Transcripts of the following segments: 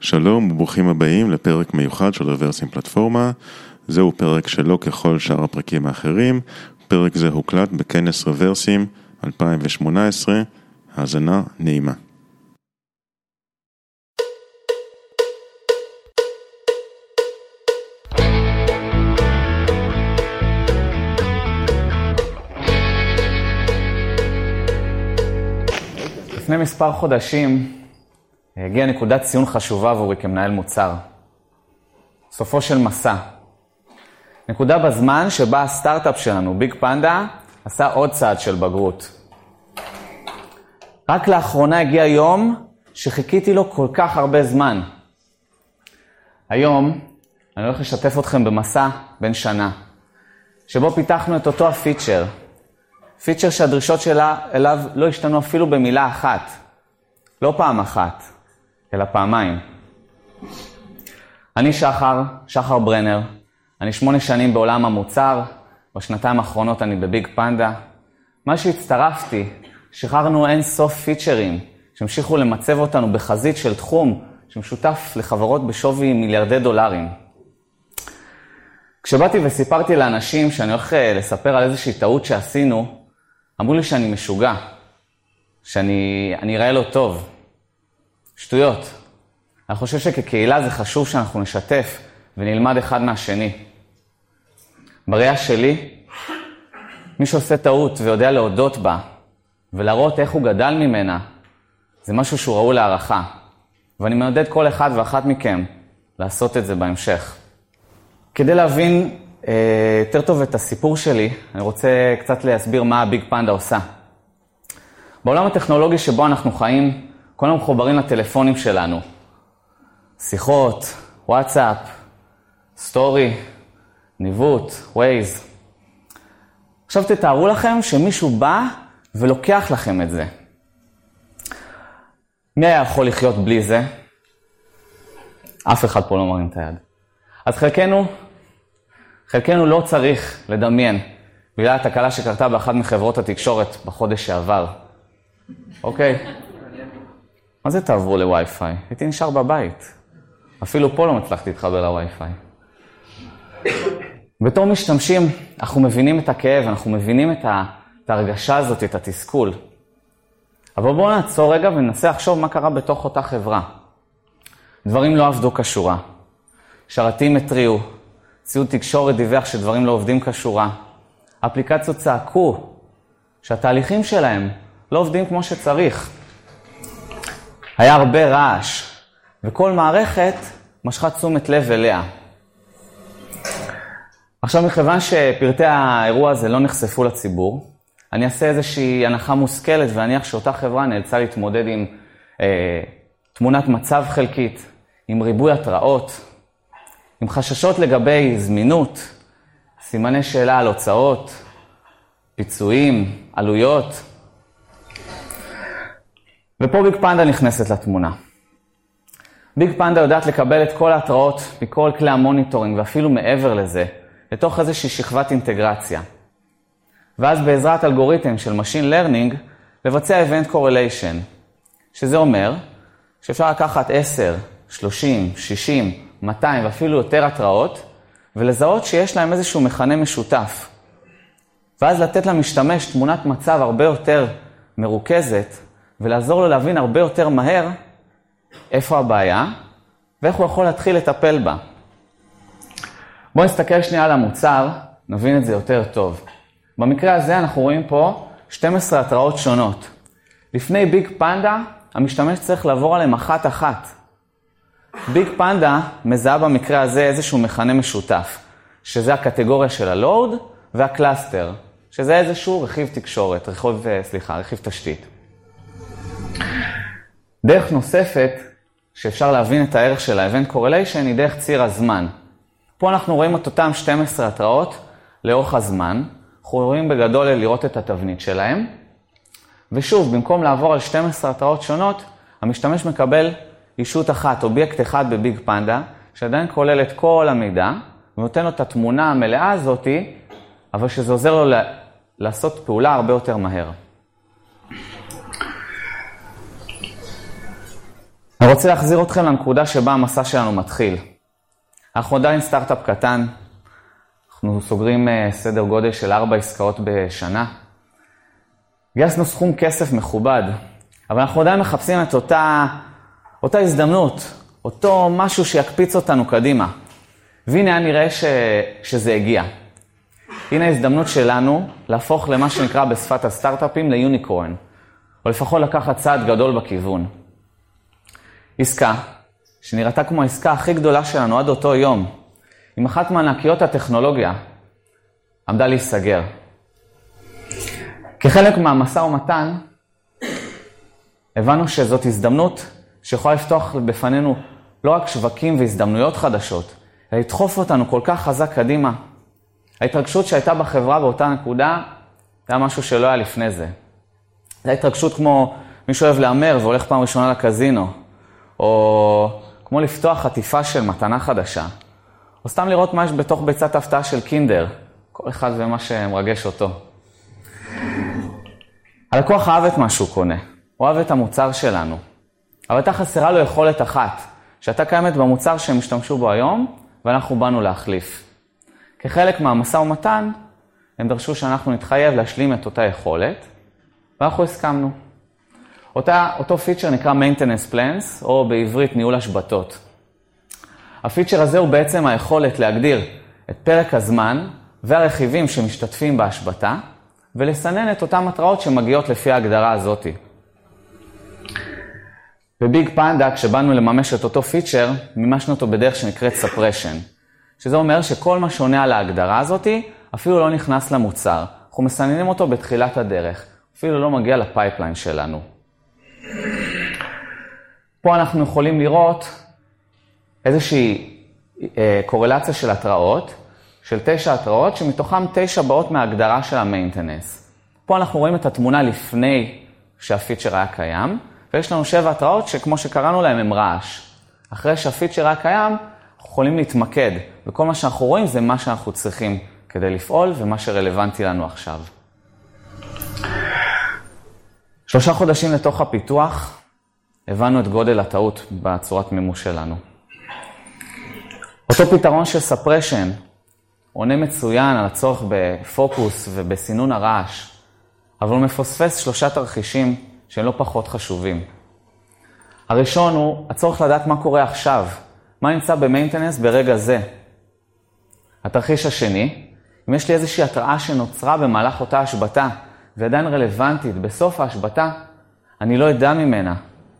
שלום וברוכים הבאים לפרק מיוחד של רוורסים פלטפורמה. זהו פרק שלא ככל שאר הפרקים האחרים. פרק זה הוקלט בכנס רוורסים 2018. האזנה נעימה. לפני מספר חודשים הגיעה נקודת ציון חשובה עבורי כמנהל מוצר. סופו של מסע. נקודה בזמן שבה הסטארט-אפ שלנו, ביג פנדה, עשה עוד צעד של בגרות. רק לאחרונה הגיע יום שחיכיתי לו כל כך הרבה זמן. היום אני הולך לשתף אתכם במסע בן שנה, שבו פיתחנו את אותו הפיצ'ר, פיצ'ר שהדרישות שלה אליו לא השתנו אפילו במילה אחת. לא פעם אחת, אלא פעמיים. אני שחר, שחר ברנר, אני שמונה שנים בעולם המוצר, בשנתיים האחרונות אני בביג פנדה. מה שהצטרפתי, שחררנו אין סוף פיצ'רים, שהמשיכו למצב אותנו בחזית של תחום שמשותף לחברות בשווי מיליארדי דולרים. כשבאתי וסיפרתי לאנשים שאני הולך לספר על איזושהי טעות שעשינו, אמרו לי שאני משוגע, שאני אראה לא טוב. שטויות. אני חושב שכקהילה זה חשוב שאנחנו נשתף ונלמד אחד מהשני. בראייה שלי, מי שעושה טעות ויודע להודות בה ולהראות איך הוא גדל ממנה, זה משהו שהוא ראוי להערכה. ואני מעודד כל אחד ואחת מכם לעשות את זה בהמשך. כדי להבין אה, יותר טוב את הסיפור שלי, אני רוצה קצת להסביר מה ה BigPanda עושה. בעולם הטכנולוגי שבו אנחנו חיים, כולנו מחוברים לטלפונים שלנו. שיחות, וואטסאפ, סטורי, ניווט, Waze. עכשיו תתארו לכם שמישהו בא ולוקח לכם את זה. מי היה יכול לחיות בלי זה? אף אחד פה לא מרים את היד. אז חלקנו חלקנו לא צריך לדמיין בגלל התקלה שקרתה באחת מחברות התקשורת בחודש שעבר. אוקיי? מה זה תעברו לווי-פיי? הייתי נשאר בבית. אפילו פה לא הצלחתי להתחבר לווי-פיי. בתור משתמשים, אנחנו מבינים את הכאב, אנחנו מבינים את, ההרגשה הזאת, את התסכול. אבל בואו נעצור רגע וננסה לחשוב מה קרה בתוך אותה חברה. דברים לא עבדו כשורה. שרתים התריעו, ציוד תקשורת דיווח שדברים לא עובדים כשורה. אפליקציות צעקו שהתהליכים שלהם לא עובדים כמו שצריך. היה הרבה רעש, וכל מערכת משכה תשומת לב אליה. עכשיו, מכיוון שפרטי האירוע הזה לא נחשפו לציבור, אני אעשה איזושהי הנחה מושכלת ואניח שאותה חברה נאלצה להתמודד עם אה, תמונת מצב חלקית, עם ריבוי התראות, עם חששות לגבי זמינות, סימני שאלה על הוצאות, פיצויים, עלויות. ופה ביג פנדה נכנסת לתמונה. BigPanda יודעת לקבל את כל ההתראות מכל כלי ה monitoring ואפילו מעבר לזה, לתוך איזושהי שכבת אינטגרציה. ואז בעזרת אלגוריתם של Machine Learning, לבצע Event Correlation, שזה אומר שאפשר לקחת 10, 30, 60, 200 ואפילו יותר התראות, ולזהות שיש להם איזשהו מכנה משותף. ואז לתת למשתמש תמונת מצב הרבה יותר מרוכזת, ולעזור לו להבין הרבה יותר מהר איפה הבעיה, ואיך הוא יכול להתחיל לטפל בה. בואו נסתכל שנייה על המוצר, נבין את זה יותר טוב. במקרה הזה אנחנו רואים פה 12 התראות שונות. לפני ביג פנדה, המשתמש צריך לעבור עליהן אחת-אחת. ביג פנדה מזהה במקרה הזה איזשהו מכנה משותף, שזה הקטגוריה של הלואוד וה cluster, שזה איזשהו רכיב תקשורת, רכיב, אה, סליחה, רכיב תשתית. דרך נוספת שאפשר להבין את הערך של ה-Event Correlation היא דרך ציר הזמן. פה אנחנו רואים את אותם 12 התראות לאורך הזמן, אנחנו רואים בגדול לראות את התבנית שלהם, ושוב, במקום לעבור על 12 התראות שונות, המשתמש מקבל ישות אחת, אובייקט אחד ב BigPanda, שעדיין כולל את כל המידע, ונותן לו את התמונה המלאה הזאתי, אבל שזה עוזר לו לעשות פעולה הרבה יותר מהר. אני רוצה להחזיר אתכם לנקודה שבה המסע שלנו מתחיל. אנחנו עדיין סטארט-אפ קטן, אנחנו סוגרים אה, סדר גודל של ארבע עסקאות בשנה. גייסנו סכום כסף מכובד, אבל אנחנו עדיין מחפשים את אותה, אותה הזדמנות, אותו משהו שיקפיץ אותנו קדימה. והנה היה נראה ש, שזה הגיע. הנה ההזדמנות שלנו להפוך למה שנקרא בשפת הסטארט-אפים ליוניקורן, או לפחות לקחת צעד גדול בכיוון. עסקה, שנראתה כמו העסקה הכי גדולה שלנו עד אותו יום, עם אחת מענקיות הטכנולוגיה, עמדה להיסגר. כחלק מהמשא ומתן, הבנו שזאת הזדמנות שיכולה לפתוח בפנינו לא רק שווקים והזדמנויות חדשות, אלא לדחוף אותנו כל כך חזק קדימה. ההתרגשות שהייתה בחברה באותה נקודה, זה היה משהו שלא היה לפני זה. זו התרגשות כמו מי שאוהב להמר והולך פעם ראשונה לקזינו, או כמו לפתוח חטיפה של מתנה חדשה, או סתם לראות מה יש בתוך ביצת הפתעה של קינדר, כל אחד ומה שמרגש אותו. הלקוח אהב את מה שהוא קונה, הוא אהב את המוצר שלנו, אבל הייתה חסרה לו יכולת אחת, שהייתה קיימת במוצר שהם השתמשו בו היום, ואנחנו באנו להחליף. כחלק מהמשא ומתן, הם דרשו שאנחנו נתחייב להשלים את אותה יכולת, ואנחנו הסכמנו. אותה, אותו פיצ'ר נקרא maintenance plans, או בעברית ניהול השבתות. הפיצ'ר הזה הוא בעצם היכולת להגדיר את פרק הזמן והרכיבים שמשתתפים בהשבתה, ולסנן את אותן התראות שמגיעות לפי ההגדרה הזאתי. ב BigPanda, כשבאנו לממש את אותו פיצ'ר, מימשנו אותו בדרך שנקראת suppression. שזה אומר שכל מה שעונה על ההגדרה הזאתי, אפילו לא נכנס למוצר. אנחנו מסננים אותו בתחילת הדרך, אפילו לא מגיע ל pipeline שלנו. פה אנחנו יכולים לראות איזושהי אה, קורלציה של התראות, של תשע התראות, שמתוכן תשע באות מההגדרה של המיינטנס. פה אנחנו רואים את התמונה לפני שהפיצ'ר היה קיים, ויש לנו שבע התראות שכמו שקראנו להם הם רעש. אחרי שהפיצ'ר היה קיים, אנחנו יכולים להתמקד, וכל מה שאנחנו רואים זה מה שאנחנו צריכים כדי לפעול ומה שרלוונטי לנו עכשיו. שלושה חודשים לתוך הפיתוח, הבנו את גודל הטעות בצורת מימוש שלנו. אותו פתרון של ספרשן עונה מצוין על הצורך בפוקוס ובסינון הרעש, אבל הוא מפוספס שלושה תרחישים שהם לא פחות חשובים. הראשון הוא הצורך לדעת מה קורה עכשיו, מה נמצא במיינטננס ברגע זה. התרחיש השני, אם יש לי איזושהי התראה שנוצרה במהלך אותה השבתה, ועדיין רלוונטית בסוף ההשבתה, אני לא אדע ממנה,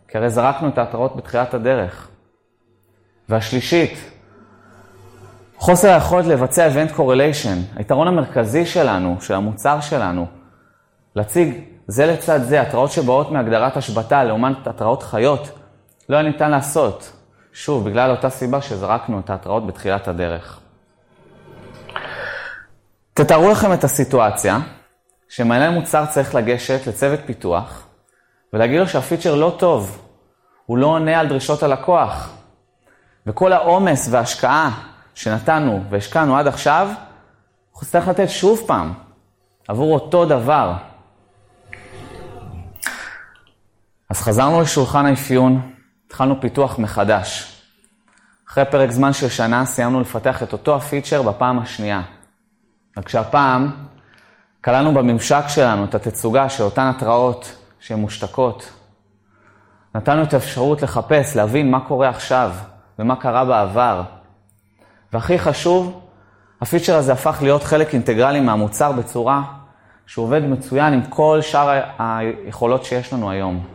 כי הרי זרקנו את ההתראות בתחילת הדרך. והשלישית, חוסר היכולת לבצע event correlation, היתרון המרכזי שלנו, של המוצר שלנו, להציג זה לצד זה התראות שבאות מהגדרת השבתה לעומת התראות חיות, לא היה ניתן לעשות. שוב, בגלל אותה סיבה שזרקנו את ההתראות בתחילת הדרך. תתארו לכם את הסיטואציה שמנהל מוצר צריך לגשת לצוות פיתוח ולהגיד לו שהפיצ'ר לא טוב, הוא לא עונה על דרישות הלקוח. וכל העומס וההשקעה שנתנו והשקענו עד עכשיו, אנחנו נצטרך לתת שוב פעם עבור אותו דבר. אז חזרנו לשולחן האפיון, התחלנו פיתוח מחדש. אחרי פרק זמן של שנה סיימנו לפתח את אותו הפיצ'ר בפעם השנייה. רק שהפעם כללנו בממשק שלנו את התצוגה של אותן התראות שהן מושתקות. נתנו את האפשרות לחפש, להבין מה קורה עכשיו ומה קרה בעבר. והכי חשוב, הפיצ'ר הזה הפך להיות חלק אינטגרלי מהמוצר בצורה שהוא עובד מצוין עם כל שאר היכולות שיש לנו היום.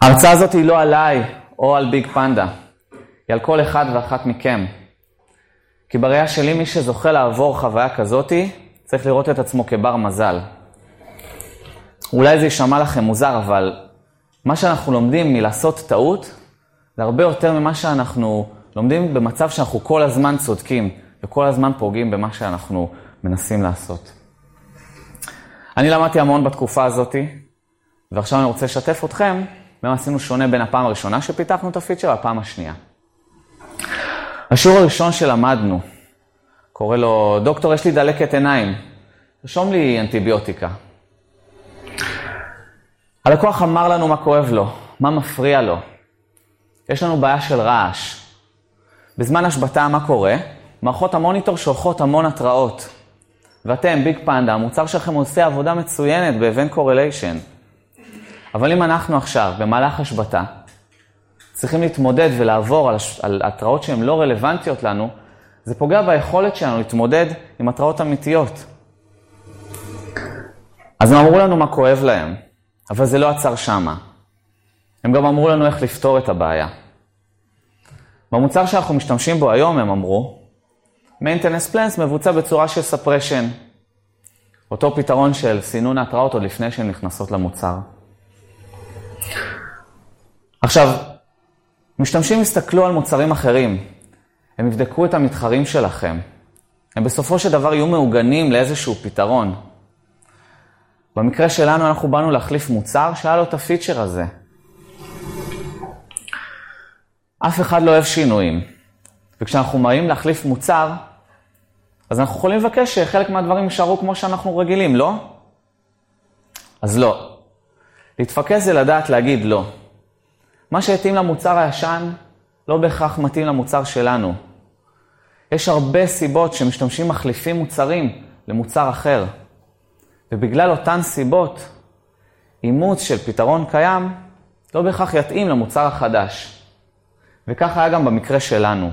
ההרצאה הזאת היא לא עליי או על ביג פנדה, היא על כל אחד ואחת מכם. כי בראייה שלי מי שזוכה לעבור חוויה כזאתי, צריך לראות את עצמו כבר מזל. אולי זה יישמע לכם מוזר, אבל מה שאנחנו לומדים מלעשות טעות, זה הרבה יותר ממה שאנחנו לומדים במצב שאנחנו כל הזמן צודקים, וכל הזמן פוגעים במה שאנחנו מנסים לעשות. אני למדתי המון בתקופה הזאתי, ועכשיו אני רוצה לשתף אתכם במה עשינו שונה בין הפעם הראשונה שפיתחנו את הפיצ'ר לפעם השנייה. השיעור הראשון שלמדנו, קורא לו, דוקטור, יש לי דלקת עיניים, תרשום לי אנטיביוטיקה. הלקוח אמר לנו מה כואב לו, מה מפריע לו. יש לנו בעיה של רעש. בזמן השבתה מה קורה? מערכות המוניטור שולחות המון התראות. ואתם, ביג פנדה, המוצר שלכם עושה עבודה מצוינת ב-Event Correlation. אבל אם אנחנו עכשיו, במהלך השבתה, צריכים להתמודד ולעבור על, על התראות שהן לא רלוונטיות לנו, זה פוגע ביכולת שלנו להתמודד עם התראות אמיתיות. אז הם אמרו לנו מה כואב להם, אבל זה לא עצר שמה. הם גם אמרו לנו איך לפתור את הבעיה. במוצר שאנחנו משתמשים בו היום, הם אמרו, maintenance plans מבוצע בצורה של suppression. אותו פתרון של סינון ההתראות עוד לפני שהן נכנסות למוצר. עכשיו, משתמשים יסתכלו על מוצרים אחרים, הם יבדקו את המתחרים שלכם. הם בסופו של דבר יהיו מעוגנים לאיזשהו פתרון. במקרה שלנו אנחנו באנו להחליף מוצר שהיה לו את הפיצ'ר הזה. אף אחד לא אוהב שינויים. וכשאנחנו באים להחליף מוצר, אז אנחנו יכולים לבקש שחלק מהדברים יישארו כמו שאנחנו רגילים, לא? אז לא. להתפקס זה לדעת להגיד לא. מה שהתאים למוצר הישן, לא בהכרח מתאים למוצר שלנו. יש הרבה סיבות שמשתמשים מחליפים מוצרים למוצר אחר. ובגלל אותן סיבות, אימוץ של פתרון קיים לא בהכרח יתאים למוצר החדש. וכך היה גם במקרה שלנו.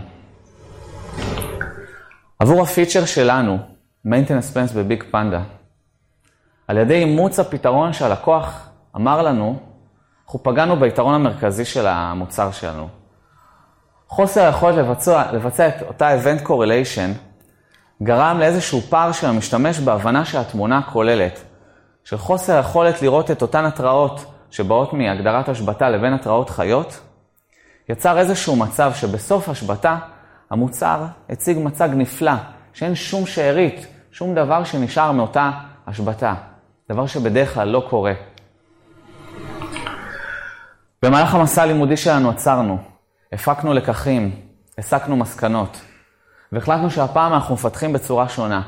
עבור הפיצ'ר שלנו, maintenance plans בביג פנדה, על ידי אימוץ הפתרון שהלקוח אמר לנו, אנחנו פגענו ביתרון המרכזי של המוצר שלנו. חוסר היכולת לבצע, לבצע את אותה event correlation גרם לאיזשהו פער של המשתמש בהבנה של התמונה כוללת, של חוסר היכולת לראות את אותן התראות שבאות מהגדרת השבתה לבין התראות חיות, יצר איזשהו מצב שבסוף השבתה המוצר הציג מצג נפלא, שאין שום שארית, שום דבר שנשאר מאותה השבתה, דבר שבדרך כלל לא קורה. במהלך המסע הלימודי שלנו עצרנו, הפקנו לקחים, הסקנו מסקנות, והחלטנו שהפעם אנחנו מפתחים בצורה שונה.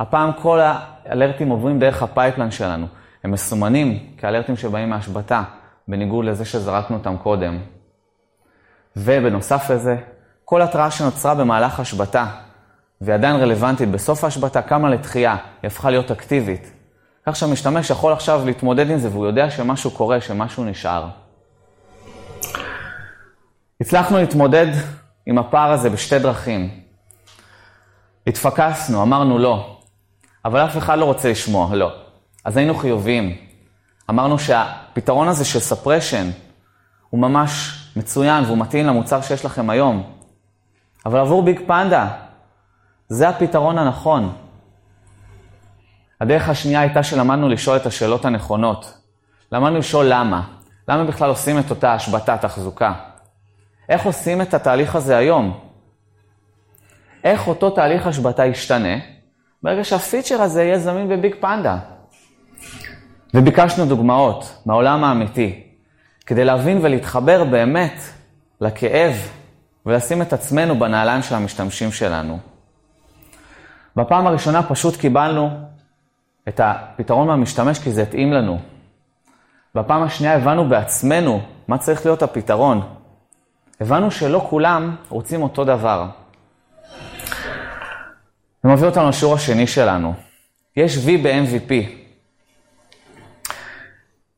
הפעם כל האלרטים עוברים דרך הפייפלן שלנו. הם מסומנים כאלרטים שבאים מהשבתה, בניגוד לזה שזרקנו אותם קודם. ובנוסף לזה, כל התראה שנוצרה במהלך השבתה, והיא עדיין רלוונטית בסוף ההשבתה, קמה לתחייה, היא הפכה להיות אקטיבית. כך שהמשתמש יכול עכשיו להתמודד עם זה והוא יודע שמשהו קורה, שמשהו נשאר. הצלחנו להתמודד עם הפער הזה בשתי דרכים. התפקסנו, אמרנו לא, אבל אף אחד לא רוצה לשמוע, לא. אז היינו חיוביים. אמרנו שהפתרון הזה של ספרשן הוא ממש מצוין והוא מתאים למוצר שיש לכם היום. אבל עבור ביג פנדה, זה הפתרון הנכון. הדרך השנייה הייתה שלמדנו לשאול את השאלות הנכונות. למדנו לשאול למה. למה בכלל עושים את אותה השבתה, תחזוקה? איך עושים את התהליך הזה היום? איך אותו תהליך השבתה ישתנה ברגע שהפיצ'ר הזה יהיה זמין בביג פנדה? וביקשנו דוגמאות מהעולם האמיתי, כדי להבין ולהתחבר באמת לכאב ולשים את עצמנו בנעליים של המשתמשים שלנו. בפעם הראשונה פשוט קיבלנו את הפתרון מהמשתמש כי זה התאים לנו. בפעם השנייה הבנו בעצמנו מה צריך להיות הפתרון. הבנו שלא כולם רוצים אותו דבר. זה מביא אותנו לשיעור השני שלנו. יש V ב-MVP.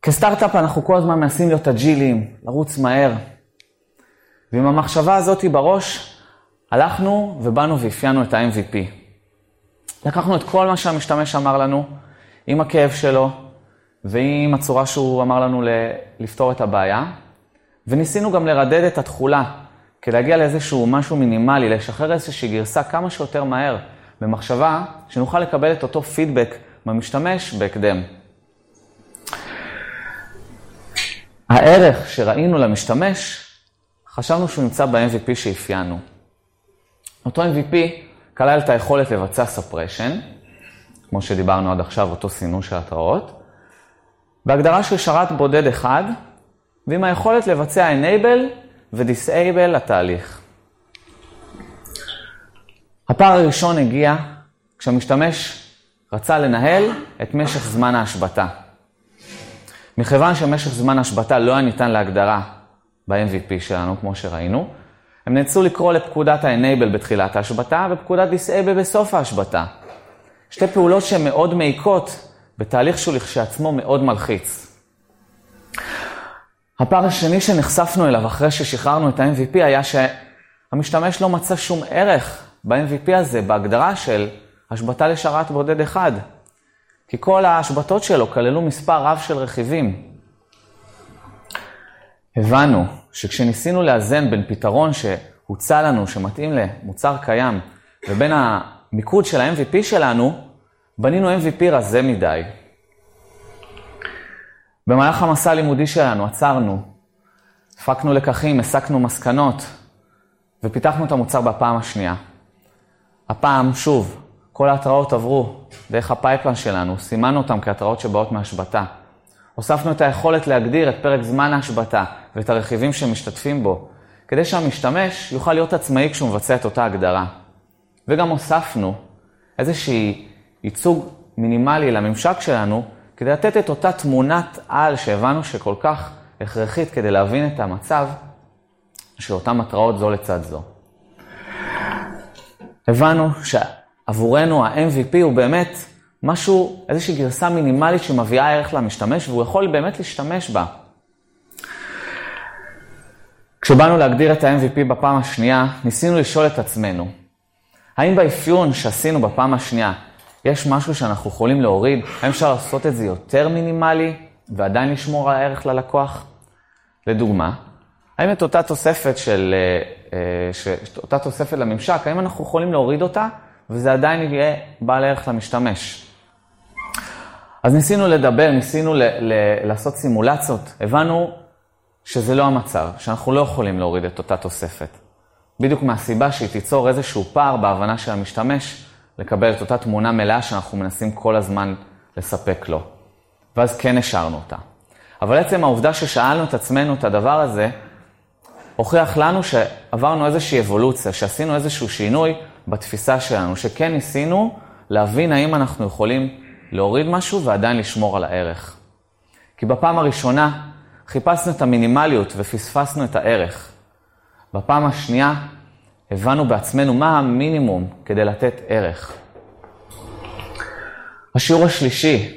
כסטארט-אפ אנחנו כל הזמן מנסים להיות אג'ילים, לרוץ מהר. ועם המחשבה הזאת בראש, הלכנו ובאנו ואפיינו את ה-MVP. לקחנו את כל מה שהמשתמש אמר לנו, עם הכאב שלו, ועם הצורה שהוא אמר לנו לפתור את הבעיה, וניסינו גם לרדד את התכולה, כדי להגיע לאיזשהו משהו מינימלי, לשחרר איזושהי גרסה כמה שיותר מהר, במחשבה שנוכל לקבל את אותו פידבק מהמשתמש בהקדם. הערך שראינו למשתמש, חשבנו שהוא נמצא ב-MVP שאפיינו. אותו MVP כלל את היכולת לבצע ספרשן, כמו שדיברנו עד עכשיו, אותו סינון של התראות, בהגדרה של שרת בודד אחד, ועם היכולת לבצע enable ו-disable לתהליך. הפער הראשון הגיע כשהמשתמש רצה לנהל את משך זמן ההשבתה. מכיוון שבמשך זמן השבתה לא היה ניתן להגדרה ב-MVP שלנו, כמו שראינו, הם נאלצו לקרוא לפקודת ה-Enable בתחילת ההשבתה ופקודת Disable בסוף ההשבתה. שתי פעולות שהן מאוד מעיקות בתהליך שהוא לכשעצמו מאוד מלחיץ. הפער השני שנחשפנו אליו אחרי ששחררנו את ה-MVP היה שהמשתמש לא מצא שום ערך ב-MVP הזה, בהגדרה של השבתה לשרת בודד אחד. כי כל ההשבתות שלו כללו מספר רב של רכיבים. הבנו שכשניסינו לאזן בין פתרון שהוצע לנו, שמתאים למוצר קיים, ובין המיקוד של ה-MVP שלנו, בנינו MVP רזה מדי. במהלך המסע הלימודי שלנו עצרנו, הפקנו לקחים, הסקנו מסקנות, ופיתחנו את המוצר בפעם השנייה. הפעם, שוב, כל ההתראות עברו דרך הפייפלן שלנו, סימנו אותם כהתראות שבאות מהשבתה. הוספנו את היכולת להגדיר את פרק זמן ההשבתה ואת הרכיבים שמשתתפים בו, כדי שהמשתמש יוכל להיות עצמאי כשהוא מבצע את אותה הגדרה. וגם הוספנו איזשהי ייצוג מינימלי לממשק שלנו, כדי לתת את אותה תמונת על שהבנו שכל כך הכרחית כדי להבין את המצב של אותן התראות זו לצד זו. הבנו שעבורנו ה-MVP הוא באמת משהו, איזושהי גרסה מינימלית שמביאה ערך למשתמש, והוא יכול באמת להשתמש בה. כשבאנו להגדיר את ה-MVP בפעם השנייה, ניסינו לשאול את עצמנו, האם באפיון שעשינו בפעם השנייה, יש משהו שאנחנו יכולים להוריד? האם אפשר לעשות את זה יותר מינימלי ועדיין לשמור על הערך ללקוח? לדוגמה, האם את אותה תוספת של, אה, אה, אותה תוספת לממשק, האם אנחנו יכולים להוריד אותה וזה עדיין יהיה בעל ערך למשתמש? אז ניסינו לדבר, ניסינו ל- ל- לעשות סימולציות, הבנו שזה לא המצב, שאנחנו לא יכולים להוריד את אותה תוספת. בדיוק מהסיבה שהיא תיצור איזשהו פער בהבנה של המשתמש, לקבל את אותה תמונה מלאה שאנחנו מנסים כל הזמן לספק לו. ואז כן השארנו אותה. אבל עצם העובדה ששאלנו את עצמנו את הדבר הזה, הוכיח לנו שעברנו איזושהי אבולוציה, שעשינו איזשהו שינוי בתפיסה שלנו, שכן ניסינו להבין האם אנחנו יכולים להוריד משהו ועדיין לשמור על הערך. כי בפעם הראשונה חיפשנו את המינימליות ופספסנו את הערך. בפעם השנייה הבנו בעצמנו מה המינימום כדי לתת ערך. השיעור השלישי,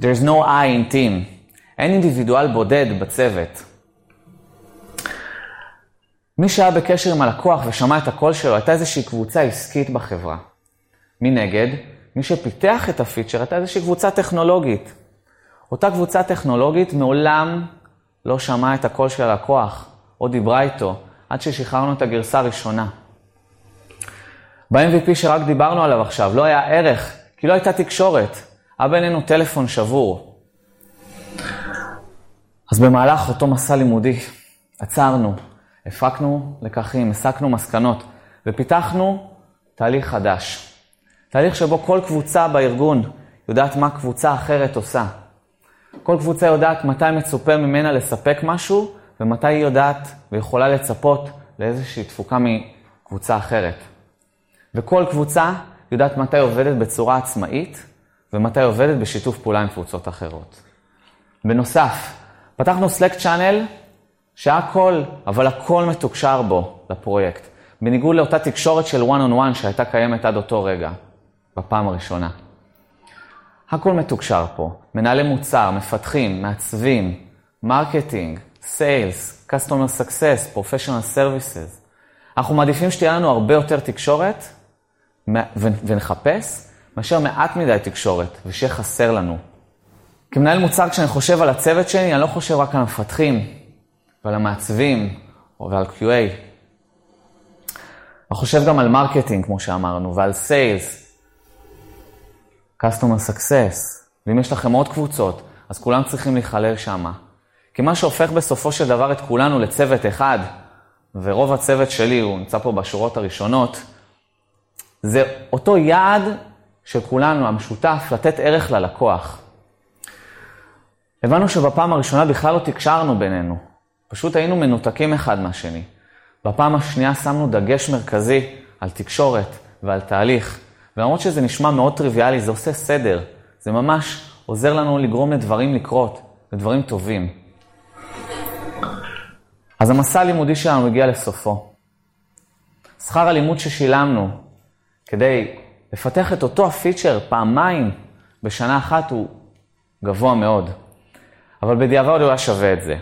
There's no I in team. אין אינדיבידואל בודד בצוות. מי שהיה בקשר עם הלקוח ושמע את הקול שלו, הייתה איזושהי קבוצה עסקית בחברה. מנגד, מי שפיתח את הפיצ'ר הייתה איזושהי קבוצה טכנולוגית. אותה קבוצה טכנולוגית מעולם לא שמעה את הקול של הלקוח, או דיברה איתו, עד ששחררנו את הגרסה הראשונה. ב-MVP שרק דיברנו עליו עכשיו, לא היה ערך, כי לא הייתה תקשורת. היה בינינו טלפון שבור. אז במהלך אותו מסע לימודי, עצרנו, הפקנו לקחים, הסקנו מסקנות, ופיתחנו תהליך חדש. תהליך שבו כל קבוצה בארגון יודעת מה קבוצה אחרת עושה. כל קבוצה יודעת מתי מצופה ממנה לספק משהו, ומתי היא יודעת ויכולה לצפות לאיזושהי תפוקה מקבוצה אחרת. וכל קבוצה יודעת מתי עובדת בצורה עצמאית, ומתי עובדת בשיתוף פעולה עם קבוצות אחרות. בנוסף, פתחנו Slack channel שהכל, אבל הכל מתוקשר בו לפרויקט, בניגוד לאותה תקשורת של one on one שהייתה קיימת עד אותו רגע, בפעם הראשונה. הכל מתוקשר פה, מנהלי מוצר, מפתחים, מעצבים, marketing, sales, customer success, professional services. אנחנו מעדיפים שתהיה לנו הרבה יותר תקשורת ונחפש, מאשר מעט מדי תקשורת, ושיהיה חסר לנו. כמנהל מוצר, כשאני חושב על הצוות שלי, אני לא חושב רק על המפתחים ועל המעצבים ועל QA. אני חושב גם על marketing, כמו שאמרנו, ועל sales, customer success, ואם יש לכם עוד קבוצות, אז כולם צריכים להיכלל שם. כי מה שהופך בסופו של דבר את כולנו לצוות אחד, ורוב הצוות שלי, הוא נמצא פה בשורות הראשונות, זה אותו יעד של כולנו, המשותף, לתת ערך ללקוח. הבנו שבפעם הראשונה בכלל לא תקשרנו בינינו, פשוט היינו מנותקים אחד מהשני. בפעם השנייה שמנו דגש מרכזי על תקשורת ועל תהליך, ולמרות שזה נשמע מאוד טריוויאלי, זה עושה סדר, זה ממש עוזר לנו לגרום לדברים לקרות, לדברים טובים. המסע הלימודי שלנו הגיע לסופו. שכר הלימוד ששילמנו כדי לפתח את אותו הפיצ'ר פעמיים בשנה אחת הוא גבוה מאוד. אבל בדיעבד הוא היה שווה את זה.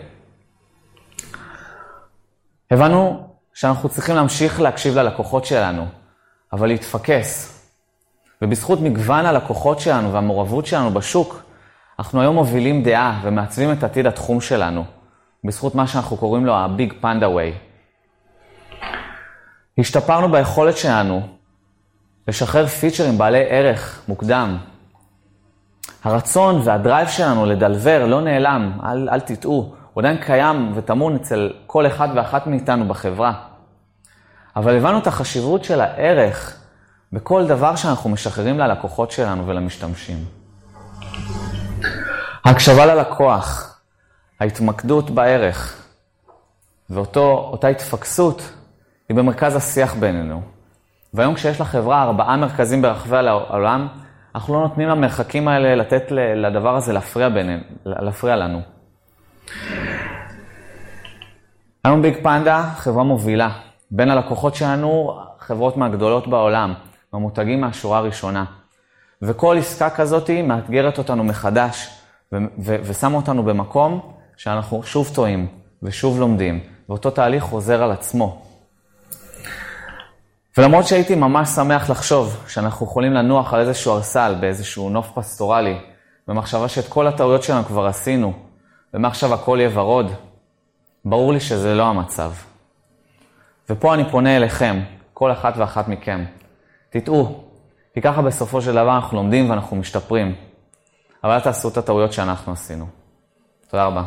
הבנו שאנחנו צריכים להמשיך להקשיב ללקוחות שלנו, אבל להתפקס. ובזכות מגוון הלקוחות שלנו והמעורבות שלנו בשוק, אנחנו היום מובילים דעה ומעצבים את עתיד התחום שלנו, בזכות מה שאנחנו קוראים לו ה-Big Panda Way. השתפרנו ביכולת שלנו לשחרר פיצ'רים בעלי ערך מוקדם. הרצון והדרייב שלנו לדלבר לא נעלם, אל, אל תטעו, הוא עדיין קיים וטמון אצל כל אחד ואחת מאיתנו בחברה. אבל הבנו את החשיבות של הערך בכל דבר שאנחנו משחררים ללקוחות שלנו ולמשתמשים. ההקשבה ללקוח, ההתמקדות בערך, ואותה התפקסות היא במרכז השיח בינינו. והיום כשיש לחברה ארבעה מרכזים ברחבי העולם, אנחנו לא נותנים למרחקים האלה לתת לדבר הזה להפריע, בינינו, להפריע לנו. היום ביג פנדה חברה מובילה. בין הלקוחות שלנו, חברות מהגדולות בעולם, המותגים מהשורה הראשונה. וכל עסקה כזאת מאתגרת אותנו מחדש, ושמה אותנו במקום שאנחנו שוב טועים ושוב לומדים, ואותו תהליך חוזר על עצמו. ולמרות שהייתי ממש שמח לחשוב שאנחנו יכולים לנוח על איזשהו ארסל באיזשהו נוף פסטורלי, במחשבה שאת כל הטעויות שלנו כבר עשינו, ומעכשיו הכל יהיה ורוד, ברור לי שזה לא המצב. ופה אני פונה אליכם, כל אחת ואחת מכם. תטעו, כי ככה בסופו של דבר אנחנו לומדים ואנחנו משתפרים. אבל אל תעשו את הטעויות שאנחנו עשינו. תודה רבה.